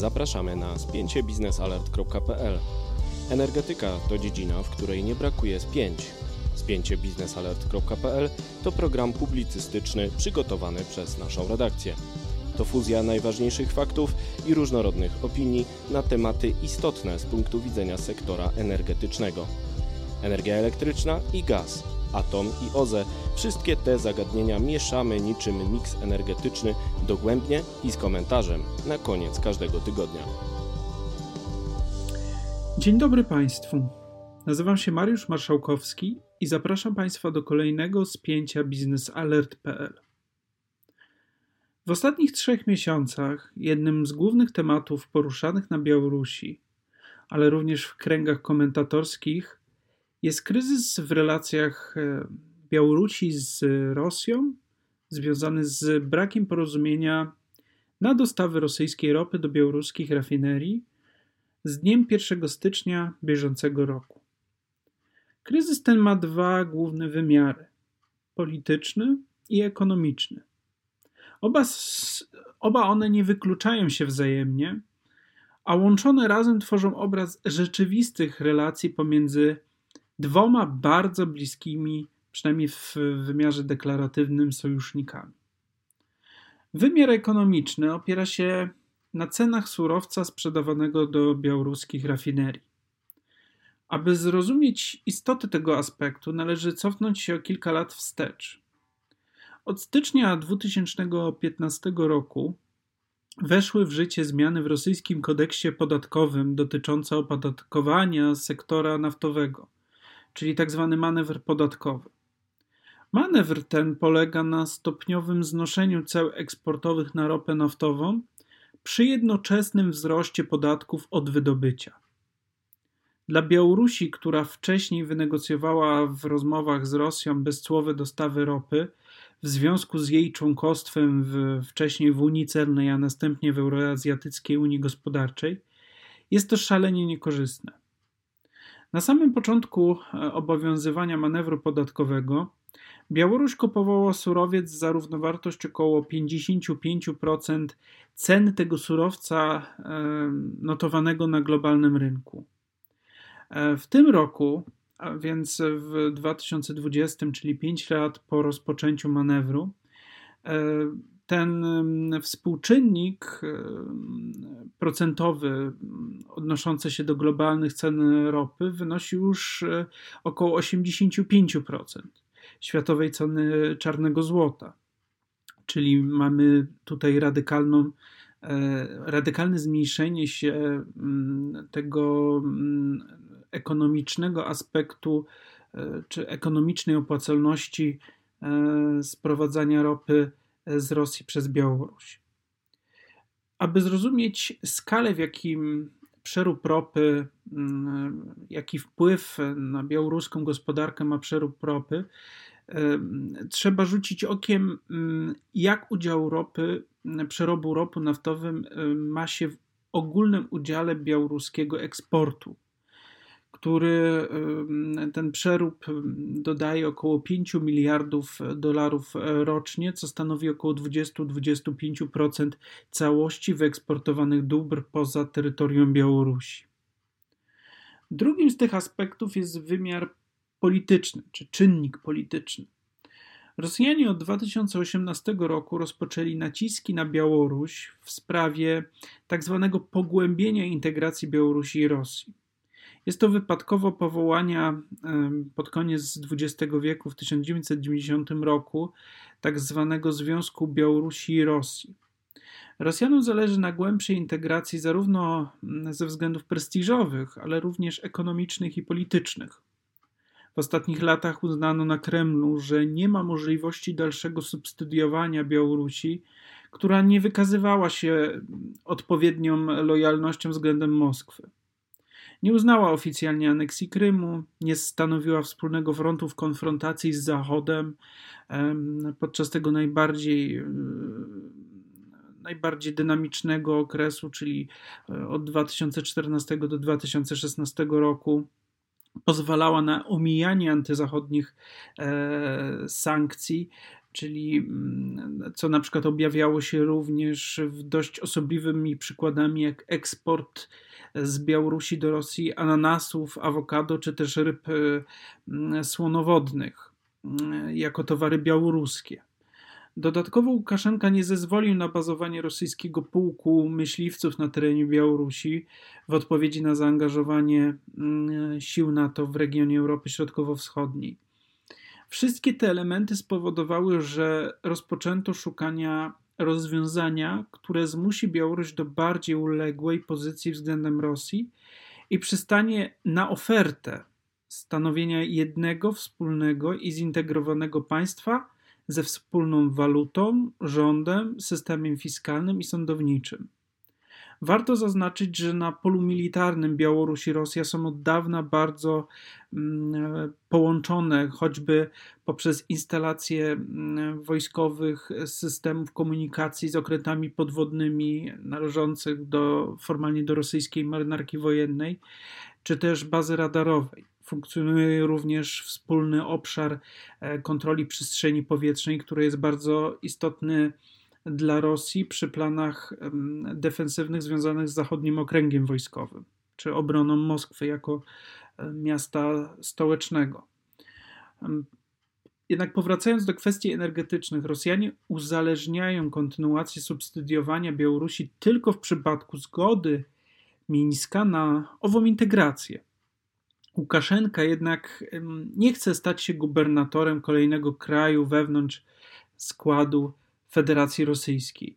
Zapraszamy na spięcie biznesalert.pl. Energetyka to dziedzina, w której nie brakuje spięć. Spięcie biznesalert.pl to program publicystyczny przygotowany przez naszą redakcję. To fuzja najważniejszych faktów i różnorodnych opinii na tematy istotne z punktu widzenia sektora energetycznego. Energia elektryczna i gaz, atom i OZE wszystkie te zagadnienia mieszamy niczym miks energetyczny dogłębnie i z komentarzem na koniec każdego tygodnia. Dzień dobry Państwu. Nazywam się Mariusz Marszałkowski i zapraszam Państwa do kolejnego spięcia biznesalert.pl. W ostatnich trzech miesiącach jednym z głównych tematów poruszanych na Białorusi, ale również w kręgach komentatorskich, jest kryzys w relacjach e, Białorusi z Rosją, związany z brakiem porozumienia na dostawy rosyjskiej ropy do białoruskich rafinerii z dniem 1 stycznia bieżącego roku. Kryzys ten ma dwa główne wymiary: polityczny i ekonomiczny. Oba, oba one nie wykluczają się wzajemnie, a łączone razem tworzą obraz rzeczywistych relacji pomiędzy dwoma bardzo bliskimi, przynajmniej w wymiarze deklaratywnym, sojusznikami. Wymiar ekonomiczny opiera się na cenach surowca sprzedawanego do białoruskich rafinerii. Aby zrozumieć istotę tego aspektu, należy cofnąć się o kilka lat wstecz. Od stycznia 2015 roku weszły w życie zmiany w rosyjskim kodeksie podatkowym dotyczące opodatkowania sektora naftowego, czyli tzw. Tak manewr podatkowy. Manewr ten polega na stopniowym znoszeniu ceł eksportowych na ropę naftową przy jednoczesnym wzroście podatków od wydobycia. Dla Białorusi, która wcześniej wynegocjowała w rozmowach z Rosją bezcłowe dostawy ropy w związku z jej członkostwem w, wcześniej w Unii Celnej, a następnie w Euroazjatyckiej Unii Gospodarczej, jest to szalenie niekorzystne. Na samym początku e, obowiązywania manewru podatkowego Białoruś kupowała surowiec za równowartość około 55% cen tego surowca notowanego na globalnym rynku. E, w tym roku, a więc w 2020, czyli 5 lat po rozpoczęciu manewru, e, ten współczynnik procentowy odnoszący się do globalnych cen ropy wynosi już e, około 85% światowej ceny czarnego złota. Czyli mamy tutaj radykalną, e, radykalne zmniejszenie się tego ekonomicznego aspektu e, czy ekonomicznej opłacalności sprowadzania ropy z Rosji przez Białoruś. Aby zrozumieć skalę, w jakim przerób ropy, mm, jaki wpływ na białoruską gospodarkę ma przerób ropy, trzeba rzucić okiem, mm, jak udział ropy, przerobu ropy naftowym ma się w ogólnym udziale białoruskiego eksportu, który ten przerób dodaje około 5 miliardów dolarów rocznie, co stanowi około 20-25% całości wyeksportowanych dóbr poza terytorium Białorusi. Drugim z tych aspektów jest wymiar polityczny, czy czynnik polityczny. Rosjanie od 2018 roku rozpoczęli naciski na Białoruś w sprawie tzw. Tak pogłębienia integracji Białorusi i Rosji. Jest to wypadkowo powołania pod koniec XX wieku, w 1990 roku. Tak Związku Białorusi i Rosji. Rosjanom zależy na głębszej integracji zarówno ze względów prestiżowych, ale również ekonomicznych i politycznych. W ostatnich latach uznano na Kremlu, że nie ma możliwości dalszego substydiowania Białorusi, która nie wykazywała się odpowiednią lojalnością względem Moskwy. Nie uznała oficjalnie aneksji Krymu, nie stanowiła wspólnego frontu w konfrontacji z Zachodem podczas tego najbardziej, najbardziej dynamicznego okresu, czyli e, od 2014 do 2016 roku. Pozwalała na omijanie antyzachodnich e, sankcji, czyli mm, co na przykład objawiało się również w dość osobliwymi przykładami jak eksport z Białorusi do Rosji ananasów, awokado czy też ryb e, słonowodnych jako towary białoruskie. Dodatkowo Łukaszenka nie zezwolił na bazowanie rosyjskiego pułku myśliwców na terenie Białorusi w odpowiedzi na zaangażowanie mm, sił NATO w regionie Europy Środkowo-Wschodniej. Wszystkie te elementy spowodowały, że rozpoczęto szukania rozwiązania, które zmusi Białoruś do bardziej uległej pozycji względem Rosji i przystanie na ofertę stanowienia jednego, wspólnego i zintegrowanego państwa ze wspólną walutą, rządem, systemem fiskalnym i sądowniczym. Warto zaznaczyć, że na polu militarnym Białoruś i Rosja są od dawna bardzo mm, połączone, choćby poprzez instalację mm, wojskowych systemów komunikacji z okrętami podwodnymi należących do, formalnie do rosyjskiej marynarki wojennej, czy też bazy radarowej. Funkcjonuje również wspólny obszar e, kontroli przestrzeni powietrznej, który jest bardzo istotny dla Rosji przy planach defensywnych związanych z zachodnim okręgiem wojskowym czy obroną Moskwy jako e, miasta stołecznego. Jednak powracając do kwestii energetycznych, Rosjanie uzależniają kontynuację subsydiowania Białorusi tylko w przypadku zgody Mińska na ową integrację. Łukaszenka jednak nie chce stać się gubernatorem kolejnego kraju wewnątrz składu Federacji Rosyjskiej.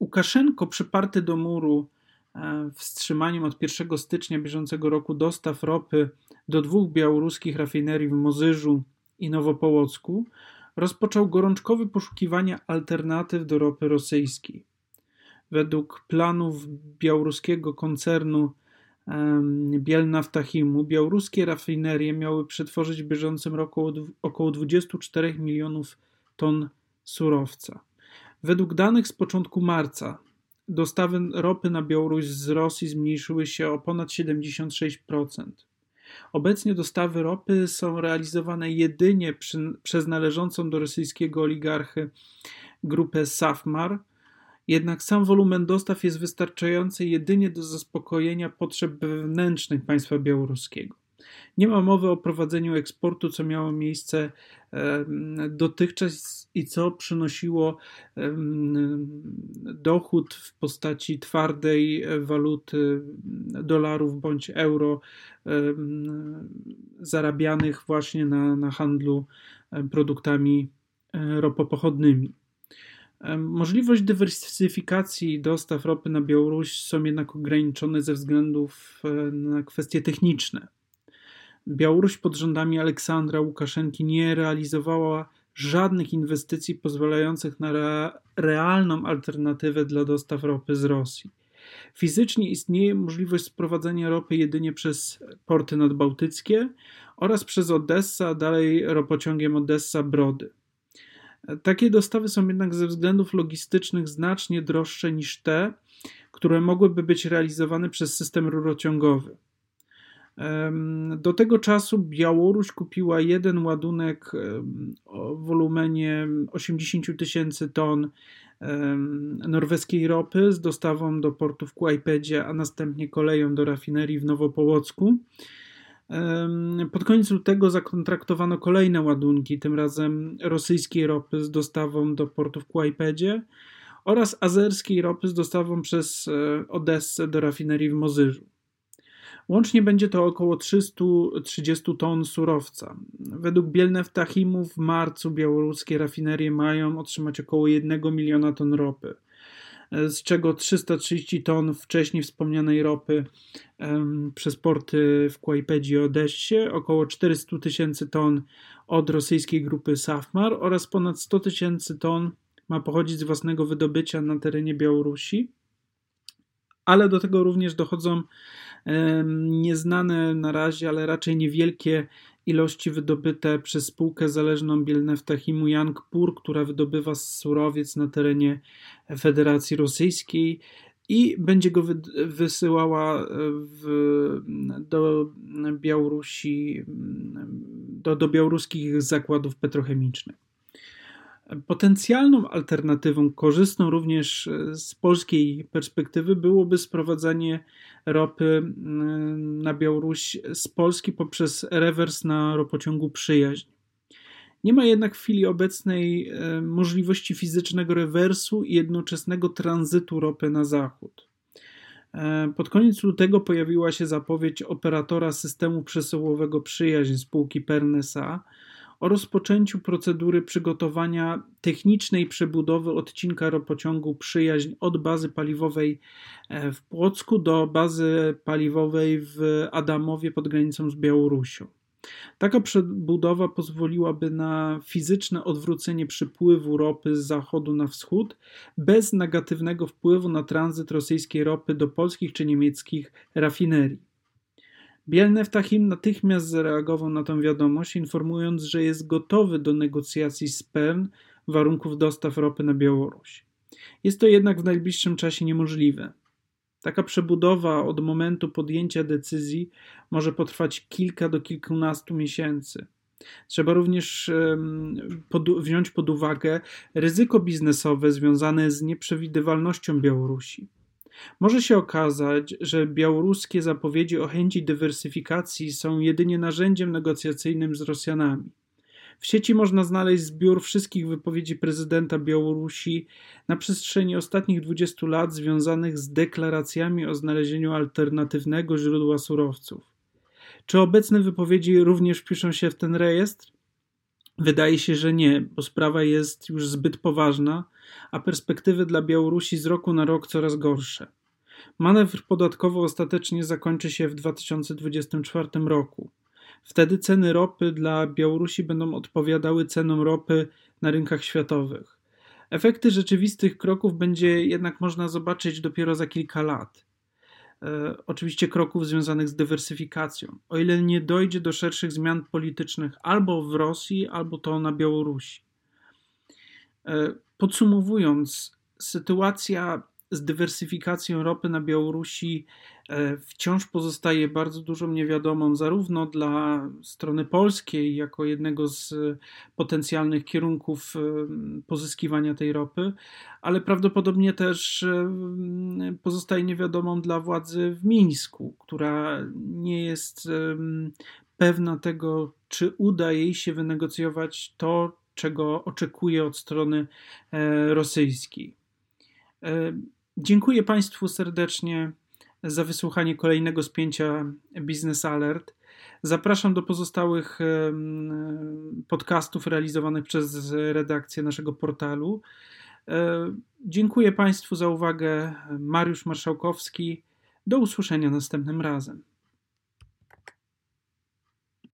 Łukaszenko, przyparty do muru, e, wstrzymaniem od 1 stycznia bieżącego roku dostaw ropy do dwóch białoruskich rafinerii w Mozyżu i Nowopołocku, rozpoczął gorączkowe poszukiwania alternatyw do ropy rosyjskiej. Według planów białoruskiego koncernu Bielnaftahimu białoruskie rafinerie miały przetworzyć w bieżącym roku około 24 milionów ton surowca. Według danych z początku marca dostawy ropy na Białoruś z Rosji zmniejszyły się o ponad 76%. Obecnie dostawy ropy są realizowane jedynie przy, przez należącą do rosyjskiego oligarchy grupę Safmar – jednak sam wolumen dostaw jest wystarczający jedynie do zaspokojenia potrzeb wewnętrznych państwa białoruskiego. Nie ma mowy o prowadzeniu eksportu, co miało miejsce dotychczas i co przynosiło dochód w postaci twardej waluty dolarów bądź euro zarabianych właśnie na, na handlu produktami e, ropopochodnymi. Możliwość dywersyfikacji dostaw ropy na Białoruś są jednak ograniczone ze względów e, na kwestie techniczne. Białoruś pod rządami Aleksandra Łukaszenki nie realizowała żadnych inwestycji pozwalających na realną alternatywę dla dostaw ropy z Rosji. Fizycznie istnieje możliwość sprowadzenia ropy jedynie przez porty nadbałtyckie oraz przez Odessa, dalej ropociągiem Odessa-Brody. Takie dostawy są jednak ze względów logistycznych znacznie droższe niż te, które mogłyby być realizowane przez system rurociągowy. Do tego czasu Białoruś kupiła jeden ładunek o wolumenie 80 tysięcy ton norweskiej ropy z dostawą do portu w Kłajpedzie, a następnie koleją do rafinerii w Nowopołocku. Pod koniec lutego zakontraktowano kolejne ładunki, tym razem rosyjskiej ropy z dostawą do portu w Kłajpedzie oraz azerskiej ropy z dostawą przez e, Odessę do rafinerii w Mozyżu. Łącznie będzie to około 330 ton surowca. Według Bielneftahimu w marcu białoruskie rafinerie mają otrzymać około 1 miliona ton ropy z czego 330 ton wcześniej wspomnianej ropy przez porty w Kłajpedzie i Odessie, około 400 tysięcy ton od rosyjskiej grupy Safmar oraz ponad 100 tysięcy ton ma pochodzić z własnego wydobycia na terenie Białorusi. Ale do tego również dochodzą nieznane na razie, ale raczej niewielkie ilości wydobyte przez spółkę zależną Bielneftachimu Yangpur, która wydobywa surowiec na terenie Federacji Rosyjskiej. i będzie go wysyłała w, do Białorusi, do, do białoruskich zakładów petrochemicznych. Potencjalną alternatywą, korzystną również z polskiej perspektywy, byłoby sprowadzanie ropy mm, na Białoruś z Polski poprzez rewers na ropociągu Przyjaźń. Nie ma jednak w chwili obecnej e, możliwości fizycznego rewersu i jednoczesnego tranzytu ropy na zachód. E, pod koniec lutego pojawiła się zapowiedź operatora systemu przesyłowego Przyjaźń spółki Pernesa o rozpoczęciu procedury przygotowania technicznej przebudowy odcinka ropociągu Przyjaźń od bazy paliwowej e, w Płocku do bazy paliwowej w Adamowie pod granicą z Białorusią. Taka przebudowa pozwoliłaby na fizyczne odwrócenie przypływu ropy z zachodu na wschód bez negatywnego wpływu na tranzyt rosyjskiej ropy do polskich czy niemieckich rafinerii. Bielneftachim natychmiast zareagował na tę wiadomość, informując, że jest gotowy do negocjacji z PERN warunków dostaw ropy na Białoruś. Jest to jednak w najbliższym czasie niemożliwe. Taka przebudowa od momentu podjęcia decyzji może potrwać kilka do kilkunastu miesięcy. Trzeba również pod, wziąć pod uwagę ryzyko biznesowe związane z nieprzewidywalnością Białorusi. Może się okazać, że białoruskie zapowiedzi o chęci dywersyfikacji są jedynie narzędziem negocjacyjnym z Rosjanami. W sieci można znaleźć zbiór wszystkich wypowiedzi prezydenta Białorusi na przestrzeni ostatnich 20 lat związanych z deklaracjami o znalezieniu alternatywnego źródła surowców. Czy obecne wypowiedzi również wpiszą się w ten rejestr? Wydaje się, że nie, bo sprawa jest już zbyt poważna, a perspektywy dla Białorusi z roku na rok coraz gorsze. Manewr podatkowy ostatecznie zakończy się w 2024 roku. Wtedy ceny ropy dla Białorusi będą odpowiadały cenom ropy na rynkach światowych. Efekty rzeczywistych kroków będzie jednak można zobaczyć dopiero za kilka lat. E, oczywiście kroków związanych z dywersyfikacją. O ile nie dojdzie do szerszych zmian politycznych albo w Rosji, albo to na Białorusi. E, podsumowując, sytuacja z dywersyfikacją ropy na Białorusi e, wciąż pozostaje bardzo dużą niewiadomą, zarówno dla strony polskiej, jako jednego z potencjalnych kierunków e, pozyskiwania tej ropy, ale prawdopodobnie też e, pozostaje niewiadomą dla władzy w Mińsku, która nie jest pewna tego, czy uda jej się wynegocjować to, czego oczekuje od strony rosyjskiej. Dziękuję Państwu serdecznie za wysłuchanie kolejnego spięcia Business Alert. Zapraszam do pozostałych podcastów realizowanych przez redakcję naszego portalu. E, dziękuję Państwu za uwagę. Mariusz Marszałkowski. Do usłyszenia następnym razem.